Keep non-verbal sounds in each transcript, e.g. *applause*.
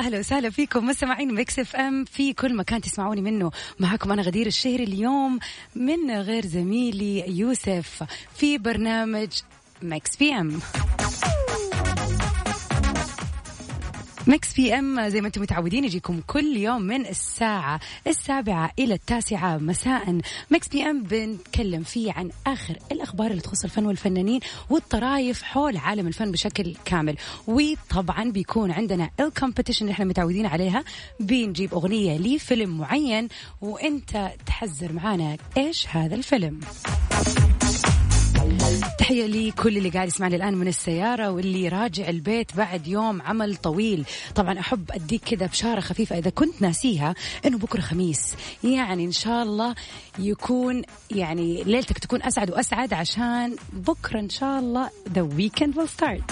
أهلا وسهلا فيكم مستمعين Mix FM في كل مكان تسمعوني منه. معكم أنا غدير الشهري اليوم من غير زميلي يوسف في برنامج Mix PM. Mix PM زي ما أنتم متعودين يجيكم كل يوم من الساعة السابعة إلى التاسعة. مساء. Mix PM بنتكلم فيه عن آخر الأخبار اللي تخص الفن والفنانين والطرايف حول عالم الفن بشكل كامل. وطبعا بيكون عندنا الكومبيتيشن اللي إحنا متعودين عليها. بنجيب أغنية لفيلم معين وانت تحذر معانا إيش هذا الفيلم. تحية لكل اللي قاعد يسمعني الآن من السيارة واللي راجع البيت بعد يوم عمل طويل. طبعا أحب أديك كذا بشارة خفيفة إذا كنت ناسيها إنه بكرة خميس. يعني إن شاء الله يكون يعني ليلتك تكون أسعد وأسعد عشان بكرة إن شاء الله the weekend will start.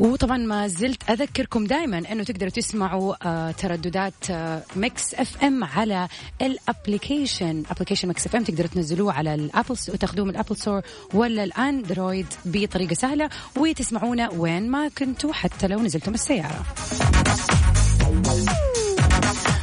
وطبعا ما زلت أذكركم دائما إنه تقدروا تسمعوا آه ترددات آه Mix FM على ال application application Mix FM تقدروا تنزلوه على ال Apple وتاخذوه من ال Apple Store ولا ال Android بطريقة سهلة وتسمعونا وين ما كنتوا حتى لو نزلتم السيارة.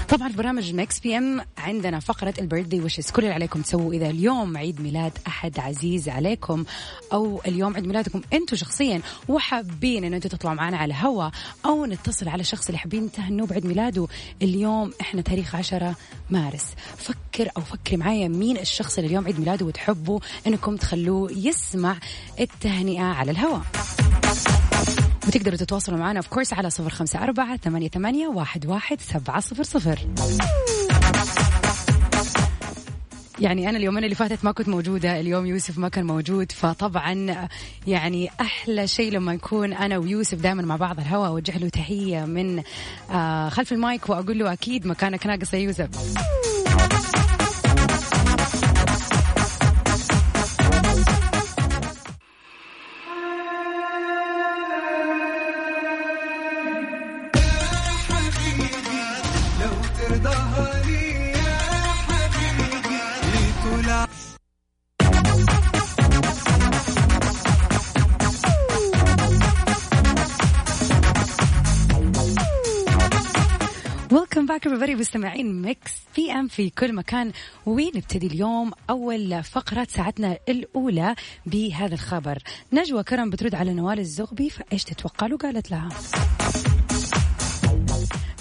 طبعا في برنامج Mix PM عندنا فقرة ال birthday wishes كل اللي عليكم تسووا إذا اليوم عيد ميلاد أحد عزيز عليكم أو اليوم عيد ميلادكم أنتم شخصيا وحابين أن أنتم تطلعوا معنا على الهوا أو نتصل على الشخص اللي حابين تهنوه بعيد ميلاده. اليوم إحنا تاريخ 10 مارس. فكر أو فكري معايا مين الشخص اللي اليوم عيد ميلاده وتحبوا أنكم تخلوه يسمع التهنئة على الهواء وتقدروا تتواصلوا معنا في كورس على صفر خمسة أربعة ثمانية, ثمانية واحد, واحد سبعة صفر صفر. يعني أنا اليومين اللي فاتت ما كنت موجودة اليوم يوسف ما كان موجود فطبعا يعني أحلى شيء لما نكون أنا ويوسف دائما مع بعض الهواء أوجه له تحية من آه خلف المايك وأقول له أكيد مكانك ناقص يا يوسف. back everybody مستمعين Mix PM في كل مكان. ونبتدي اليوم أول فقرة ساعتنا الأولى بهذا الخبر. نجوى كرم بترد على نوال الزغبي فإيش تتوقع له قالت لها.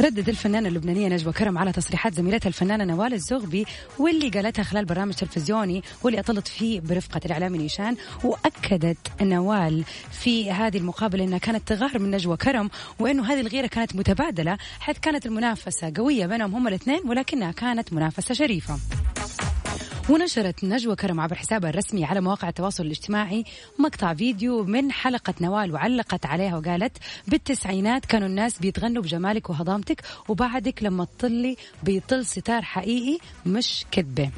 ردد الفنانة اللبنانية نجوى كرم على تصريحات زميلتها الفنانة نوال الزغبي واللي قالتها خلال برنامج تلفزيوني واللي أطلت فيه برفقة الإعلامي نيشان. وأكدت نوال في هذه المقابلة أنها كانت تغار من نجوى كرم وأنه هذه الغيرة كانت متبادلة حيث كانت المنافسة قوية بينهم هم الاثنين ولكنها كانت منافسة شريفة. ونشرت نجوى كرم عبر حسابها الرسمي على مواقع التواصل الاجتماعي مقطع فيديو من حلقة نوال وعلقت عليها وقالت بالتسعينات كانوا الناس بيتغنوا بجمالك وهضامتك وبعدك لما تطلي بيطل ستار حقيقي مش كذبة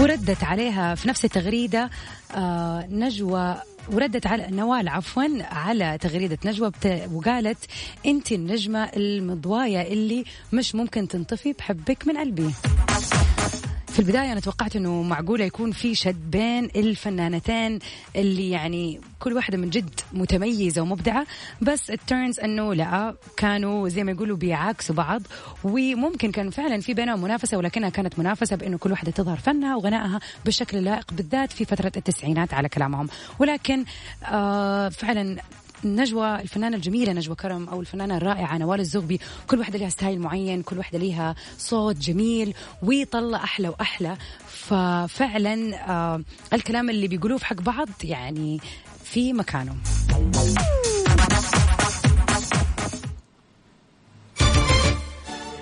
وردت عليها في نفس التغريدة آه نجوى وردت على نوال عفوا على تغريدة نجوى. وقالت انت النجمة المضواية اللي مش ممكن تنطفي بحبك من قلبي في البداية أنا توقعت أنه معقولة يكون في شد بين الفنانتين اللي يعني كل واحدة من جد متميزة ومبدعة بس التيرنز أنه لا كانوا زي ما يقولوا بيعاكسوا بعض وممكن كان فعلا في بينهم منافسة ولكنها كانت منافسة بأنه كل واحدة تظهر فنها وغنائها بالشكل اللائق بالذات في فترة التسعينات على كلامهم. ولكن آه فعلا نجوى الفنانة الجميلة نجوى كرم أو الفنانة الرائعة نوال الزغبي كل واحدة لها ستايل معين كل واحدة لها صوت جميل ويطلع أحلى وأحلى. ففعلا آه الكلام اللي بيقولوه في حق بعض يعني في مكانه.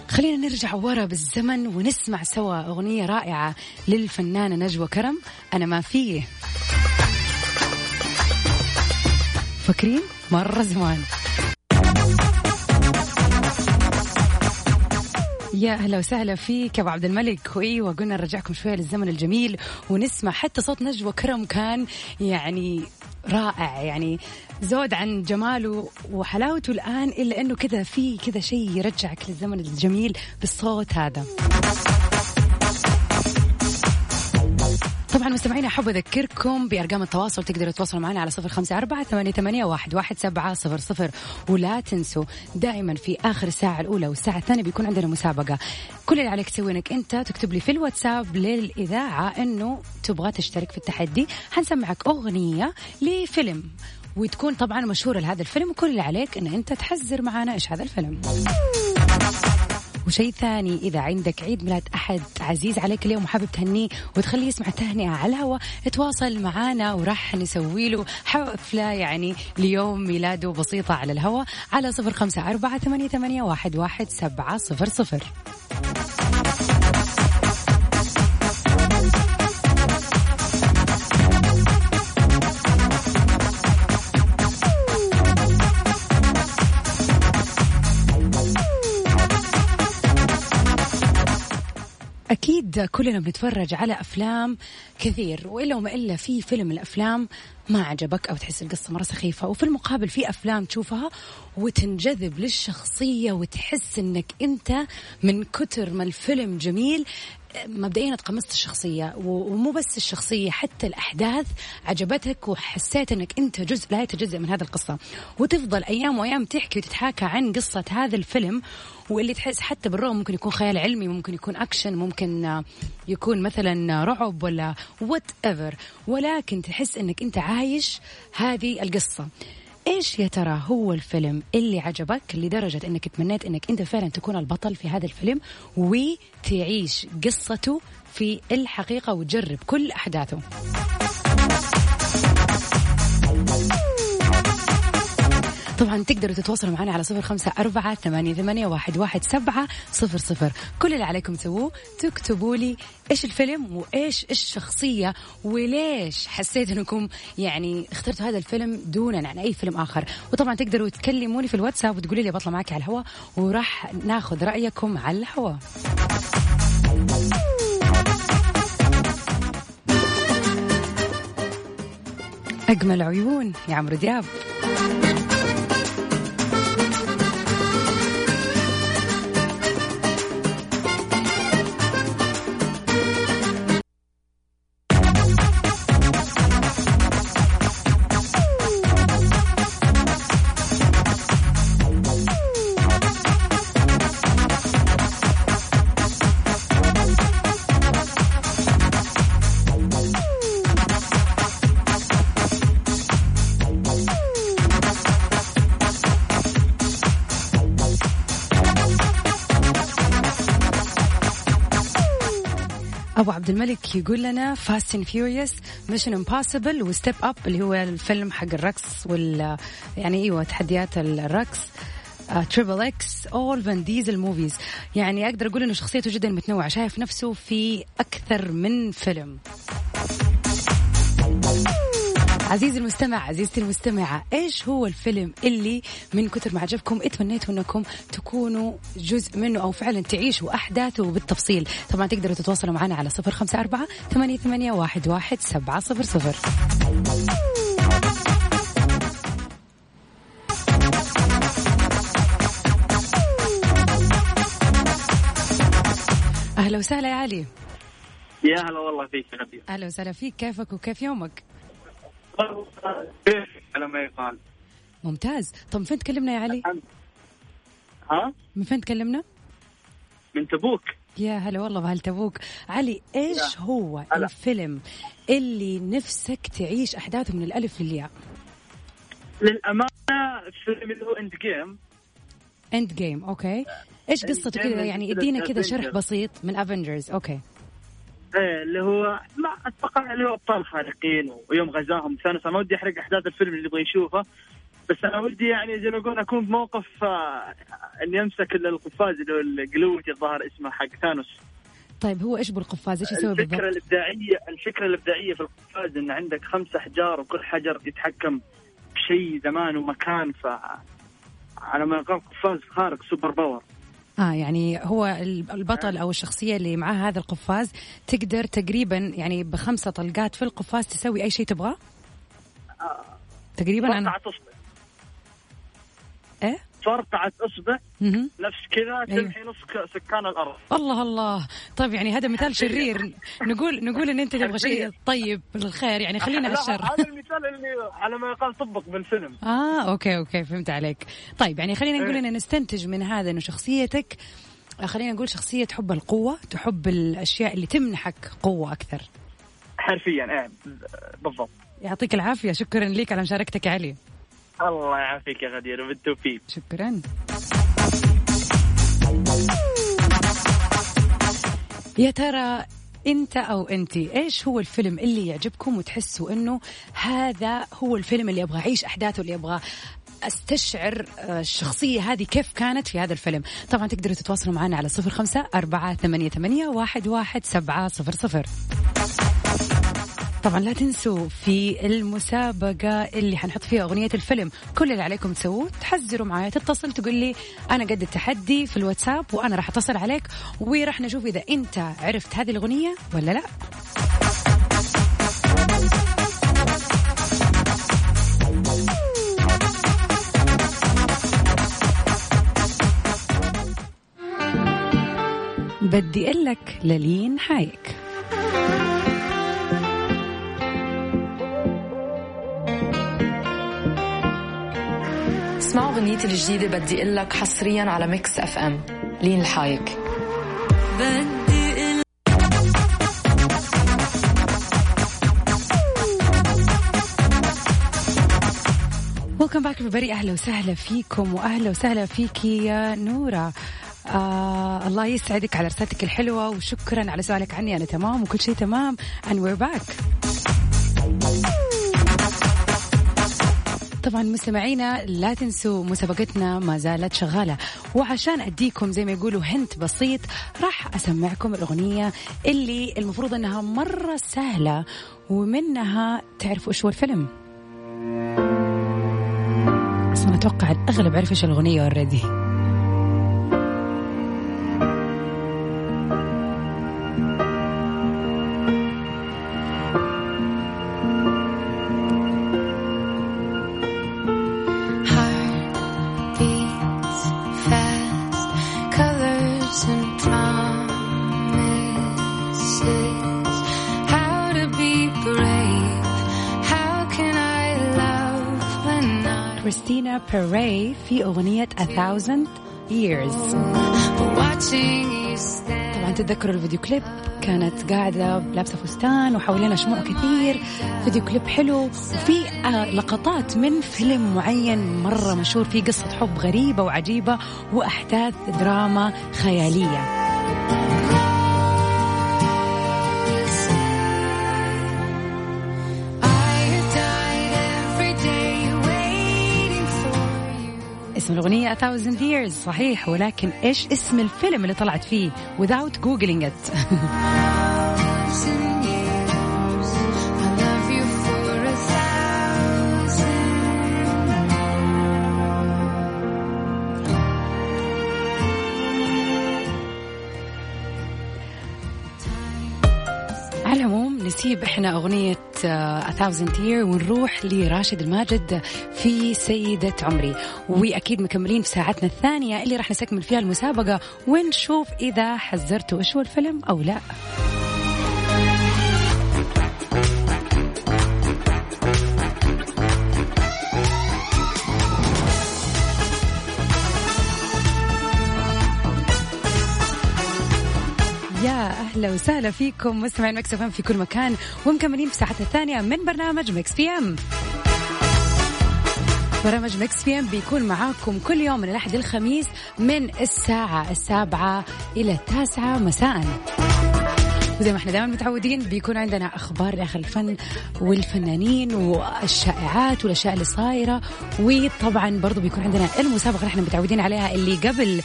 خلينا نرجع ورا بالزمن ونسمع سوا أغنية رائعة للفنانة نجوى كرم. أنا ما فيه. فاكرين؟ مرة زمان. يا أهلا وسهلا فيك أبو عبد الملك. وايوه قلنا نرجعكم شوية للزمن الجميل ونسمع حتى صوت نجوى كرم كان يعني رائع. يعني زود عن جماله وحلاوته الآن إلا إنه كذا في كذا شيء يرجعك للزمن الجميل بالصوت هذا. طبعا مستمعينا أحب أذكركم بأرقام التواصل تقدروا تتواصلوا معنا على صفر خمسة أربعة ثمانية, ثمانية واحد, واحد سبعة صفر صفر. ولا تنسوا دائما في آخر الساعة الأولى والساعة الثانية بيكون عندنا مسابقة. كل اللي عليك تسوي انك أنت تكتب لي في الواتساب للإذاعة إنه تبغى تشترك في التحدي. حنسمعك أغنية لفيلم وتكون طبعا مشهورة لهذا الفيلم وكل اللي عليك إن أنت تحزر معنا إيش هذا الفيلم. وشيء ثاني. إذا عندك عيد ميلاد أحد عزيز عليك اليوم وحابب تهنيه وتخليه يسمع تهنئة على الهواء تواصل معنا وراح نسوي له حفلة يعني ليوم ميلاده بسيطة على الهواء على صفر خمسة أربعة ثمانية واحد, واحد سبعة صفر صفر. أكيد كلنا بنتفرج على أفلام كثير وإلا وما إلا في فيلم الأفلام ما عجبك أو تحس القصة مرة سخيفة وفي المقابل في أفلام تشوفها وتنجذب للشخصية وتحس أنك أنت من كتر ما الفيلم جميل مبدئيا تقمصت الشخصية ومو بس الشخصية حتى الأحداث عجبتك وحسيت أنك أنت جزء لا يتجزأ من هذه القصة. وتفضل أيام وأيام تحكي وتتحاكى عن قصة هذا الفيلم واللي تحس حتى بالرغم ممكن يكون خيال علمي ممكن يكون أكشن ممكن يكون مثلا رعب ولا whatever ولكن تحس أنك أنت عايش هذه القصة. إيش يا ترى هو الفيلم اللي عجبك لدرجة إنك تمنيت إنك أنت فعلا تكون البطل في هذا الفيلم وتعيش قصته في الحقيقة وتجرب كل أحداثه؟ طبعا تقدروا تتواصلوا معنا على صفر خمسة أربعة ثمانية, ثمانية واحد, واحد سبعة صفر صفر. كل اللي عليكم تسووه تكتبوا لي إيش الفيلم وإيش الشخصية وليش حسيت أنكم يعني اخترتوا هذا الفيلم دونا عن أي فيلم آخر. وطبعا تقدروا تكلموني في الواتساب وتقولي لي بطلع معك على الهواء وراح ناخذ رأيكم على الهواء أجمل عيون يا عمرو دياب. أبو عبد الملك يقول لنا Fast and Furious Mission Impossible و Step Up اللي هو الفيلم حق الرقص وال يعني إيوه تحديات الرقص. Triple X all Vin Diesel movies يعني أقدر أقول إنه شخصيته جدا متنوعة شايف نفسه في أكثر من فيلم. عزيزي المستمع عزيزتي المستمعة إيش هو الفيلم اللي من كثر ما عجبكم اتمنيتوا إنكم تكونوا جزء منه أو فعلا تعيشوا أحداثه بالتفصيل؟ طبعا تقدروا تتواصلوا معنا على صفر خمسة أربعة ثمانية, ثمانية واحد, واحد سبعة صفر صفر. أهلا وسهلا يا علي. يا هلا والله فيك يا أهلا وسهلا فيك كيفك وكيف يومك؟ على ما يقال ممتاز طب من فين تكلمنا يا علي؟ ها؟ من فين تكلمنا؟ من تبوك يا هلا والله بأهل تبوك علي إيش هو هلا. الفيلم اللي نفسك تعيش أحداثه من الألف للياء؟ للأمانة الفيلم اللي هو Endgame Endgame okay إيش قصته كذا يعني ادينا كذا شرح بسيط من Avengers okay إيه اللي هو ما أتوقع اللي هو أبطال خارقين ويوم غزاهم. ثانوس ما ودي أحرق أحداث الفيلم اللي يبغى يشوفه. بس أنا ودي يعني زي ما يقول أكون بموقف آه، إني أمسك القفاز اللي هو ال gauntlet الظاهر اسمه حق ثانوس. طيب هو إيش بالقفاز؟ إيش يسوي الفكرة بالضبط؟ الابداعيه الفكرة الإبداعية في القفاز إن عندك خمس أحجار وكل حجر يتحكم بشيء زمان ومكان ف على ما يقال قفاز خارق super power. آه يعني هو ال- البطل أو الشخصية اللي معاه هذا القفاز تقدر تقريبا يعني بخمسة طلقات في القفاز تسوي أي شيء تبغاه؟ تقريبا أنا. اصبع إيه؟ فرقعة اصبع. نفس كذا أيوه. تمحي نص سكان الأرض. الله الله. طيب يعني هذا مثال شرير. نقول نقول إن أنت تبغى شيء. طيب الخير يعني خلينا على الشر هذا المثال اللي على ما يقال طبق بالفيلم. آه okay okay فهمت عليك. طيب يعني خلينا نقول إيه. إن نستنتج من هذا إنه شخصيتك آه، خلينا نقول شخصية تحب القوة تحب الأشياء اللي تمنحك قوة أكثر. حرفيا إيه بالضبط. يعطيك العافية. شكرا لك على مشاركتك يا علي. الله يعافيك يا غدير وبالتوفيق شكرا. يا ترى أنت أو انت إيش هو الفيلم اللي يعجبكم وتحسوا إنه هذا هو الفيلم اللي أبغى أعيش أحداثه اللي أبغى أستشعر آه، الشخصية هذه كيف كانت في هذا الفيلم؟ طبعا تقدروا تتواصلوا معنا على صفر خمسة أربعة ثمانية, ثمانية واحد, واحد سبعة صفر صفر. طبعا لا تنسوا في المسابقة اللي حنحط فيها أغنية الفيلم. كل اللي عليكم تسووه تحذروا معايا تتصل تقول لي أنا قد التحدي في الواتساب وأنا راح أتصل عليك وراح نشوف إذا أنت عرفت هذه الأغنية ولا لا. بدي أقول لك للين حايك. اسمعوا اغنيتي الجديدة بدي أقول لك حصريا على Mix FM لين الحايك welcome back مرة أهلا وسهلا فيكم واهلا وسهلا فيكي يا نورة. آه الله يسعدك على رسالتك الحلوة وشكرا على سؤالك عني. أنا تمام وكل شيء تمام. And we're back. طبعا مستمعينا لا تنسوا مسابقتنا ما زالت شغالة. وعشان أديكم زي ما يقولوا هنت بسيط راح أسمعكم الأغنية اللي المفروض أنها مرة سهلة ومنها تعرفوا إيش هو الفيلم. أصلا أتوقع الاغلب عرف إيش الأغنية اوريدي بيري في أغنية A Thousand Years? طبعا تتذكروا الفيديو كليب كانت قاعدة لابسة فستان وحوالينا شموع كثير فيديو كليب حلو وفي آه، لقطات من فيلم معين مرة مشهور فيه قصة حب غريبة وعجيبة وأحداث دراما خيالية الأغنية A Thousand Years. صحيح ولكن إيش اسم الفيلم اللي طلعت فيه without googling it *laughs* إحنا أغنية آه، A Thousand Year ونروح لراشد الماجد في سيدة عمري. وأكيد مكملين في ساعتنا الثانية اللي راح نستكمل فيها المسابقة ونشوف إذا حذرتوا إيش هو الفيلم أو لا. أهلا وسهلا فيكم مستمعين مكس في كل مكان ومكملين في ساعتنا الثانية من برنامج Mix PM. برنامج Mix PM بيكون معاكم كل يوم من الأحد الخميس من الساعة السابعة إلى التاسعة مساء. وزي ما إحنا دائما متعودين بيكون عندنا أخبار تخص الفن والفنانين والشائعات والأشياء اللي صايرة وطبعا برضو بيكون عندنا المسابقة اللي إحنا متعودين عليها اللي قبل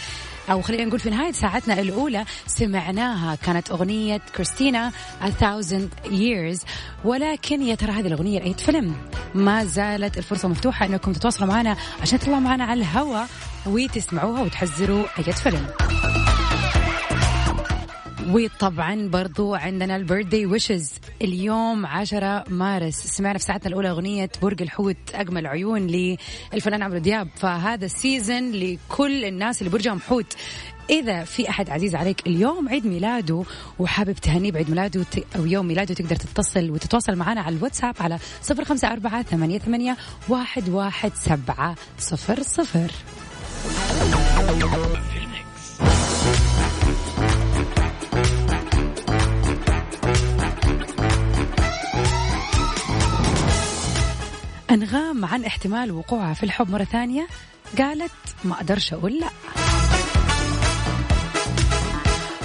أو خلينا نقول في نهاية ساعتنا الأولى سمعناها كانت أغنية كريستينا A Thousand Years. ولكن يا ترى هذه الأغنية لأي فيلم؟ ما زالت الفرصة مفتوحة إنكم تتواصلوا معنا عشان تطلعوا معنا على الهواء وتسمعوها وتحذروا أي فيلم. وطبعا برضو عندنا ال birthday wishes. اليوم 10 مارس. سمعنا في ساعتنا الأولى أغنية برج الحوت أجمل عيون للفنان عمرو دياب. فهذا ال season لكل الناس اللي برجهم حوت. إذا في أحد عزيز عليك اليوم عيد ميلاده وحابب تهنيه بعيد ميلاده أو يوم ميلاده تقدر تتصل وتتواصل معنا على الواتساب على صفر خمسة أربعة ثمانية ثمانية واحد واحد سبعة صفر صفر أنغام عن احتمال وقوعها في الحب مرة ثانية قالت ما أقدرش أقول لا.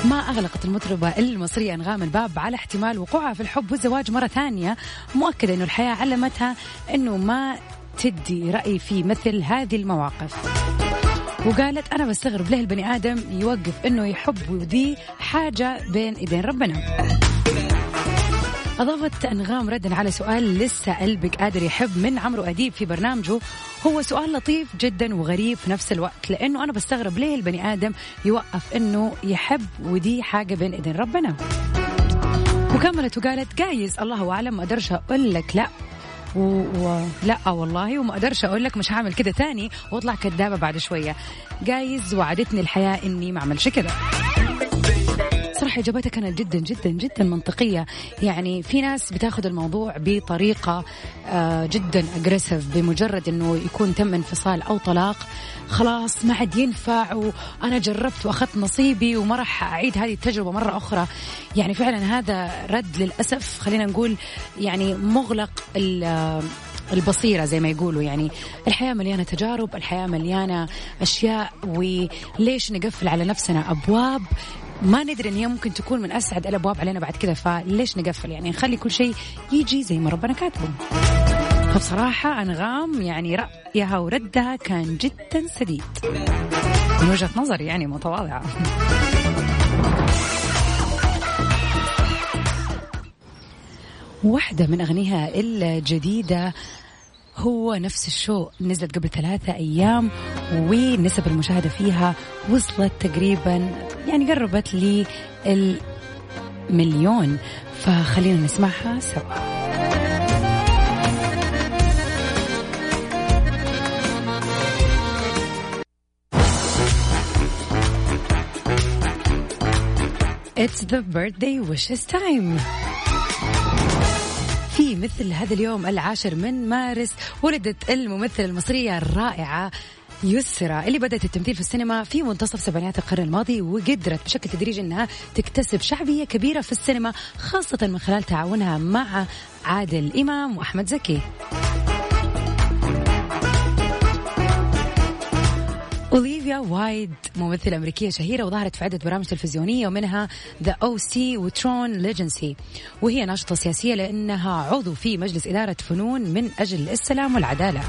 ما أغلقت المطربة المصرية أنغام الباب على احتمال وقوعها في الحب والزواج مرة ثانية مؤكدة أنه الحياة علمتها أنه ما تدي رأي في مثل هذه المواقف. وقالت أنا بستغرب ليه البني آدم يوقف أنه يحب ودي حاجة بين إيدين ربنا. أضافت أنغام ردا على سؤال لسه قلبك قادر يحب من عمرو أديب في برنامجه. هو سؤال لطيف جدا وغريب في نفس الوقت لأنه أنا بستغرب ليه البني آدم يوقف أنه يحب ودي حاجة بين إيدين ربنا. وكملت وقالت جايز الله أعلم ما أقدرش أقول لك لا. و... و... لا والله وما أقدرش أقول لك مش هعمل كده تاني واطلع كدابة بعد شوية. جايز وعدتني الحياة إني ما أعملش كده. صراحة إجابتها كانت جدا جدا جدا منطقية. يعني في ناس بتاخذ الموضوع بطريقة آه، جدا أجريسيف بمجرد أنه يكون تم انفصال أو طلاق. خلاص ما عاد ينفع وأنا جربت وأخذت نصيبي وما راح أعيد هذه التجربة مرة أخرى. يعني فعلا هذا رد للأسف خلينا نقول يعني مغلق آه، البصيرة زي ما يقولوا. يعني الحياة مليانة تجارب الحياة مليانة أشياء وليش نقفل على نفسنا أبواب ما ندري إن هي ممكن تكون من أسعد الأبواب علينا بعد كذا فليش نقفل؟ يعني نخلي كل شيء يجي زي ما ربنا كاتبه. فبصراحة أنغام يعني رأيها وردها كان جدا سديد. من وجهة نظري يعني متواضعة. واحدة من أغنيها الجديدة هو نفس الشو نزلت قبل ثلاثة أيام. ونسب المشاهدة فيها وصلت تقريبا يعني قربت للمليون فخلينا نسمعها سوا. It's the birthday wishes time. في مثل هذا اليوم العاشر من مارس ولدت الممثلة المصرية الرائعة يسرى. اللي بدأت التمثيل في السينما في منتصف سبعينات القرن الماضي وقدرت بشكل تدريجي إنها تكتسب شعبية كبيرة في السينما خاصة من خلال تعاونها مع عادل إمام وأحمد زكي. أوليفيا وايد ممثلة أمريكية شهيرة وظهرت في عدة برامج تلفزيونية ومنها The O.C. و Tron Legacy وهي ناشطة سياسية لأنها عضو في مجلس إدارة فنون من أجل السلام والعدالة.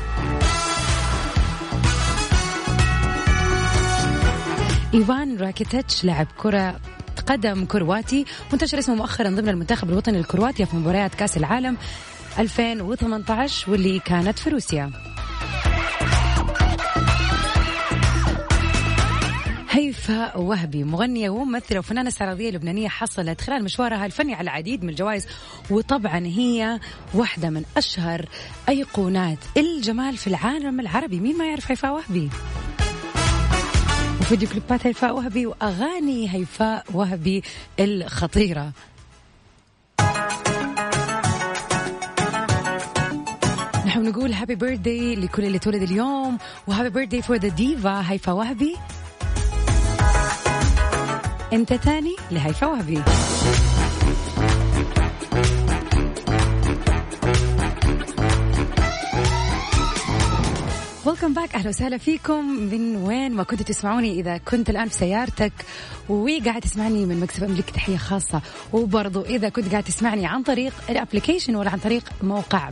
إيفان راكيتيتش لاعب كرة قدم كرواتي منتشر اسمه مؤخرا ضمن المنتخب الوطني الكرواتي في مباريات كأس العالم 2018 واللي كانت في روسيا. هيفاء وهبي مغنية وممثلة وفنانة استعراضية لبنانية حصلت خلال مشوارها الفني على العديد من الجوائز وطبعا هي واحدة من أشهر أيقونات الجمال في العالم العربي. مين ما يعرف هيفاء وهبي؟ وفيديو كليبات هيفاء وهبي وأغاني هيفاء وهبي الخطيرة. نحن نقول happy birthday لكل اللي تولد اليوم و happy birthday for the diva هيفاء وهبي. أنت تاني لهيفاء وهبي. Welcome back أهلا وسهلا فيكم. من وين ما كنتوا تسمعوني؟ إذا كنت الآن في سيارتك وقاعد تسمعني من مكتبك أملك تحية خاصة. وبرضو إذا كنت قاعد تسمعني عن طريق ال application ولا عن طريق موقع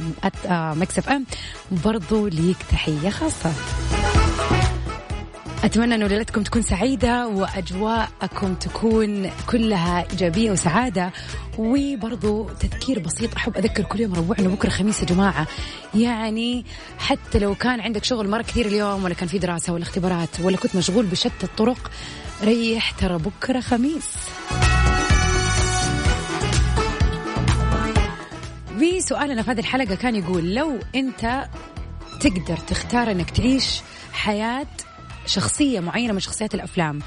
Mix FM برضو ليك تحية خاصة. أتمنى أنه ليلتكم تكون سعيدة وأجواءكم تكون كلها إيجابية وسعادة وبرضو تذكير بسيط. أحب أذكر كل يوم ربوع أنه بكرة خميس يا جماعة. يعني حتى لو كان عندك شغل مرة كثير اليوم ولا كان في دراسة ولا اختبارات ولا كنت مشغول بشتى الطرق ريح ترى بكرة خميس. في سؤالنا في هذه الحلقة كان يقول لو أنت تقدر تختار أنك تعيش حياة شخصية معينة من شخصيات الأفلام.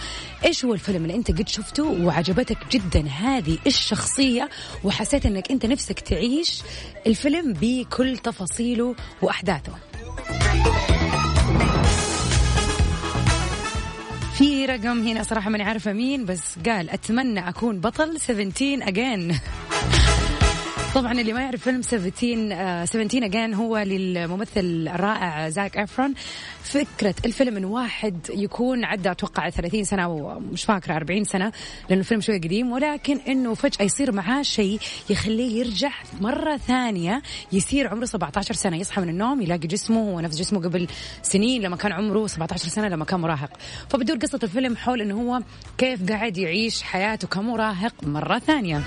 إيش هو الفيلم اللي أنت قد شفته وعجبتك جدا؟ هذه الشخصية وحسيت أنك أنت نفسك تعيش الفيلم بكل تفاصيله وأحداثه. في رقم هنا صراحة ماني عارفة مين بس قال أتمنى أكون بطل 17 أجين طبعا اللي ما يعرف فيلم 17 آه 17 اجين هو للممثل الرائع زاك أفرون. فكرة الفيلم انه واحد يكون عدى أتوقع 30 سنة ومش فاكرة 40 سنة لأنه الفيلم شوي قديم ولكن إنه فجأة يصير معاه شيء يخليه يرجع مرة ثانية يصير عمره 17 سنة يصحى من النوم يلاقي جسمه هو نفس جسمه قبل سنين لما كان عمره 17 سنة لما كان مراهق. فبدور قصة الفيلم حول إنه هو كيف قاعد يعيش حياته كمراهق مرة ثانية.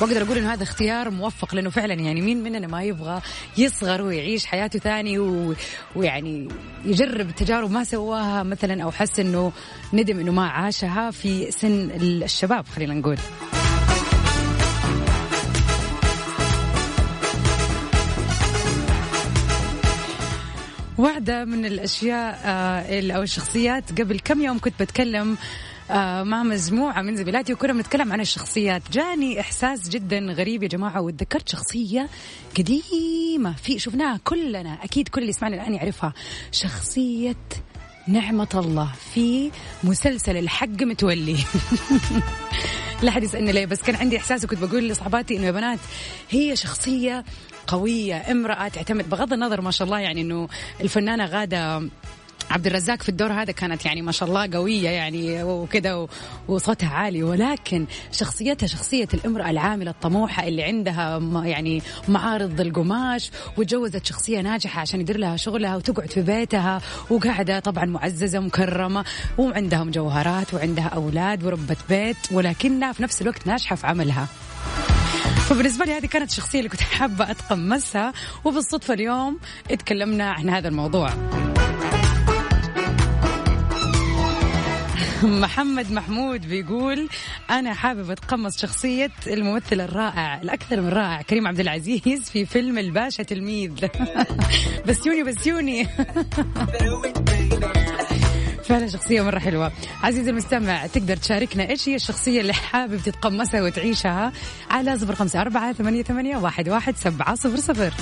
واقدر أقول إنه هذا اختيار موفق لأنه فعلا يعني مين مننا ما يبغى يصغر ويعيش حياته ثاني و... ويعني يجرب تجارب ما سواها مثلا أو حس إنه ندم إنه ما عاشها في سن الشباب خلينا نقول. واحدة من الأشياء آه، أو الشخصيات قبل كم يوم كنت بتكلم مع مجموعة من زميلاتي وكنا بنتكلم عن الشخصيات. جاني إحساس جدا غريب يا جماعة وتذكرت شخصية قديمة في شفناها كلنا أكيد كل اللي يسمعنا الآن يعرفها. شخصية نعمة الله في مسلسل الحق متولي. *laughs* لا حد يسألني ليه بس كان عندي إحساس وكنت بقول لصحباتي إنه يا بنات هي شخصية قوية امرأة تعتمد بغض النظر ما شاء الله يعني إنه الفنانة غادة عبد الرزاق في الدور هذا كانت يعني ما شاء الله قوية يعني وكذا وصوتها عالي. ولكن شخصيتها شخصية الامرأة العاملة الطموحة اللي عندها يعني معارض القماش وتجوزت شخصية ناجحة عشان يدير لها شغلها وتقعد في بيتها وقاعدة طبعا معززة مكرمة وعندها مجوهرات وعندها أولاد وربة بيت ولكنها في نفس الوقت ناجحة في عملها. فبالنسبة لي هذه كانت الشخصية اللي كنت حابة أتقمصها. وبالصدفة اليوم اتكلمنا عن هذا الموضوع. *laughs* محمد محمود بيقول أنا حابب أتقمص شخصية الممثل الرائع الأكثر من رائع كريم عبد العزيز في فيلم الباشا تلميذ. *laughs* بسيوني بسيوني. *laughs* فعلا شخصية مرة حلوة. عزيزي المستمع تقدر تشاركنا إيش هي الشخصية اللي حابب تتقمصها وتعيشها؟ على صفر خمسة أربعة ثمانية, ثمانية واحد, واحد سبعة صفر صفر.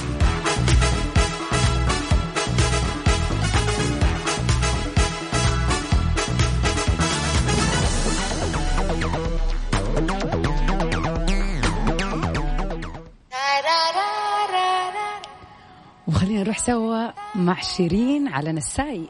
نروح سوا مع شيرين على نساي.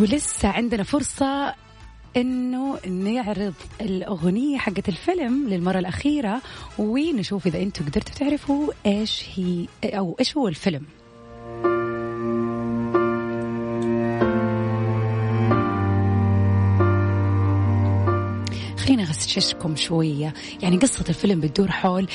ولسه عندنا فرصة إنه نعرض الأغنية حقت الفيلم للمرة الأخيرة ونشوف إذا أنتم قدرتوا تعرفوا إيش هي أو إيش هو الفيلم. خلينا اغششكم شوية. يعني قصة الفيلم بتدور حول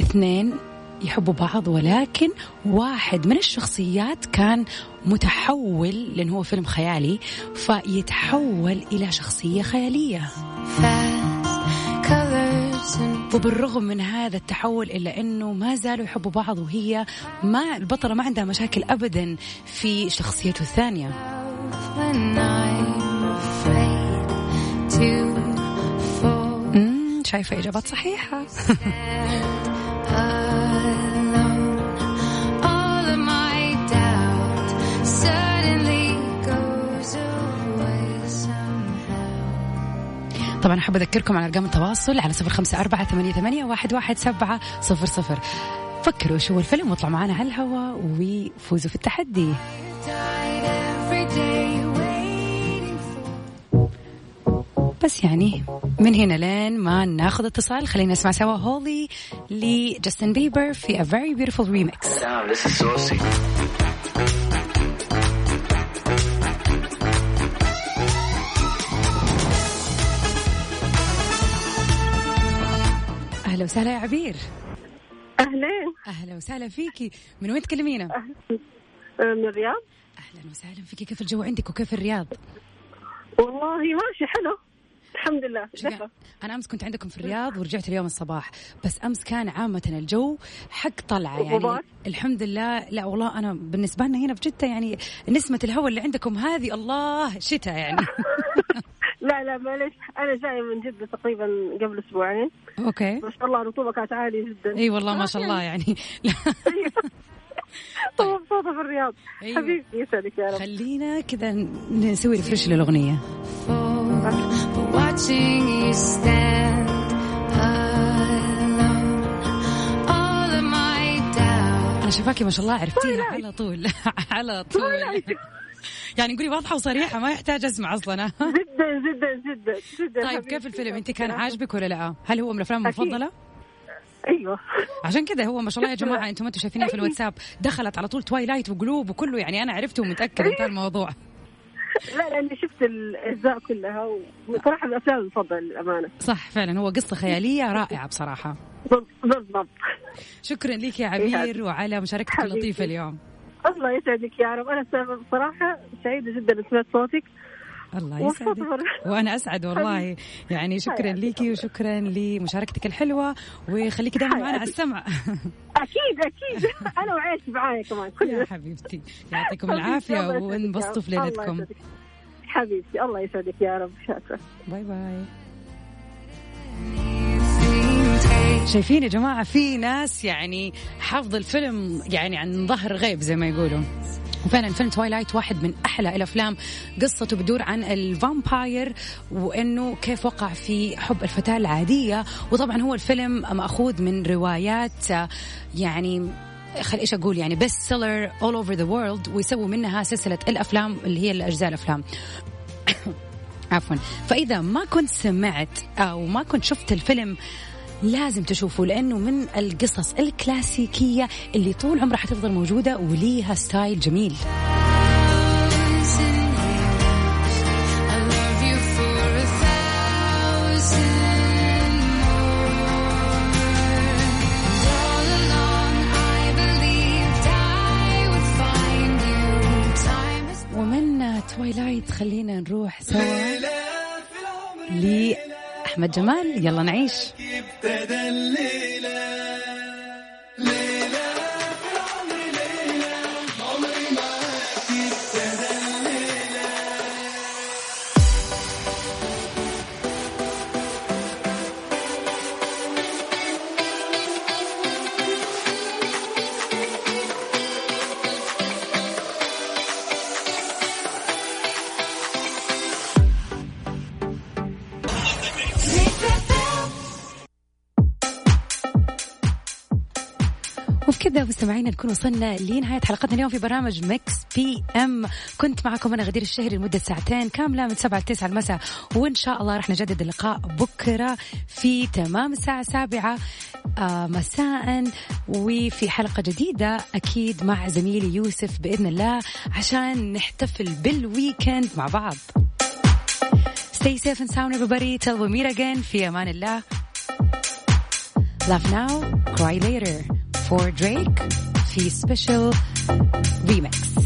اثنين يحبوا بعض ولكن واحد من الشخصيات كان متحول لأنه هو فيلم خيالي فيتحول إلى شخصية خيالية. وبالرغم من هذا التحول إلا أنه ما زالوا يحبوا بعض وهي ما البطلة ما عندها مشاكل أبدا في شخصيته الثانية. شايفة إجابات صحيحة. *laughs* طبعا أحب أذكركم على أرقام التواصل على صفر خمسة أربعة ثمانية, ثمانية واحد, واحد سبعة صفر صفر. فكروا شو الفيلم واطلعوا معنا على الهواء وفوزوا في التحدي. بس يعني من هنا لين ما ناخذ اتصال. خلينا نسمع سوا هولي لجاستن بيبر في A Very Beautiful Remix. أهلا وسهلا يا عبير. أهلين أهلا وسهلا فيكي. من وين تكلمينا؟ آه، من الرياض. أهلا وسهلا فيكي. كيف الجو عندك وكيف الرياض؟ والله ماشي حلو. الحمد لله أنا أمس كنت عندكم في الرياض ورجعت اليوم الصباح بس أمس كان عامة الجو حق طلعة يعني. غبار؟ الحمد لله. لا والله أنا بالنسبة لنا هنا في جدة يعني نسمة الهواء اللي عندكم هذه الله شتاء يعني. *laughs* لا لا معلش أنا جاية من جدة تقريبا قبل أسبوعين. Okay. ما شاء الله الرطوبة كانت عالية جدا. إي والله ما شاء الله *laughs* يعني. لا. *laughs* مبسوطة في الرياض. أيوة. حبيبتي يسعدك يا رب. خلينا كذا نسوي refresh للأغنية. But watching you stand alone, all of my doubt. أنا شايفاكي ما شاء الله عرفتيها على طول. *laughs* على طول. يعني قولي واضحة وصريحة ما يحتاج أسمع أصلا. *laughs* جدا جدا جدا جدا طيب. كيف الفيلم؟ أنت كان عاجبك ولا لا؟ هل هو من الأفلام أكيد. المفضلة؟ أيوة. عشان كذا هو ما شاء الله يا جماعة أنتم ما أنتم شايفينها في الواتساب. دخلت على طول توايلايت وقلوب وكله يعني أنا عرفته ومتأكد انتهى الموضوع. لا لأني شفت الأجزاء كلها وصراحة من الأفلام المفضلة للأمانة. صح فعلا. هو قصة خيالية رائعة بصراحة. بالضبط. شكرا لك يا عبير وعلى مشاركتك. اللطيفة اليوم. الله يسعدك يا رب. أنا صراحة سعيدة جدا سمعت صوتك. الله يسعدك. وأنا أسعد والله. يعني شكرا. ليكي وشكرا لمشاركتك الحلوة وخليكي دائما معنا على. السمع. أكيد أكيد. *laughs* أنا وعيش معايا كمان يا حبيبتي. يعطيكم العافية وانبسطوا في ليلتكم. حبيبتي الله يسعدك يا رب. شاكرة باي باي. شايفين يا جماعة في ناس يعني حافظ الفيلم يعني عن ظهر غيب زي ما يقولوا. وفعلا فيلم Twilight واحد من أحلى الأفلام. قصته بدور عن ال vampire وإنه كيف وقع في حب الفتاة العادية. وطبعا هو الفيلم مأخوذ من روايات يعني خل إيش أقول؟ يعني best seller all over the world ويسووا منها سلسلة الأفلام اللي هي الأجزاء الأفلام. *coughs* عفوا. فإذا ما كنت سمعت أو ما كنت شفت الفيلم لازم تشوفه لأنه من القصص الكلاسيكية اللي طول عمرها حتفضل موجودة وليها style جميل. Twilight خلينا نروح سوا لأحمد جمال. يلا نعيش. te del libro. وبكذا مستمعينا نكون وصلنا لنهاية حلقتنا اليوم في برنامج Mix PM كنت معكم أنا غدير الشهري لمدة ساعتين كاملة من سبعة لتسعة المساء. وإن شاء الله راح نجدد اللقاء بكرة في تمام الساعة السابعة. آه مساء. وفي حلقة جديدة أكيد مع زميلي يوسف بإذن الله عشان نحتفل بال weekend مع بعض. Stay safe and sound everybody. Till we meet again. في أمان الله. Laugh now, cry later. For Drake. في special. Remix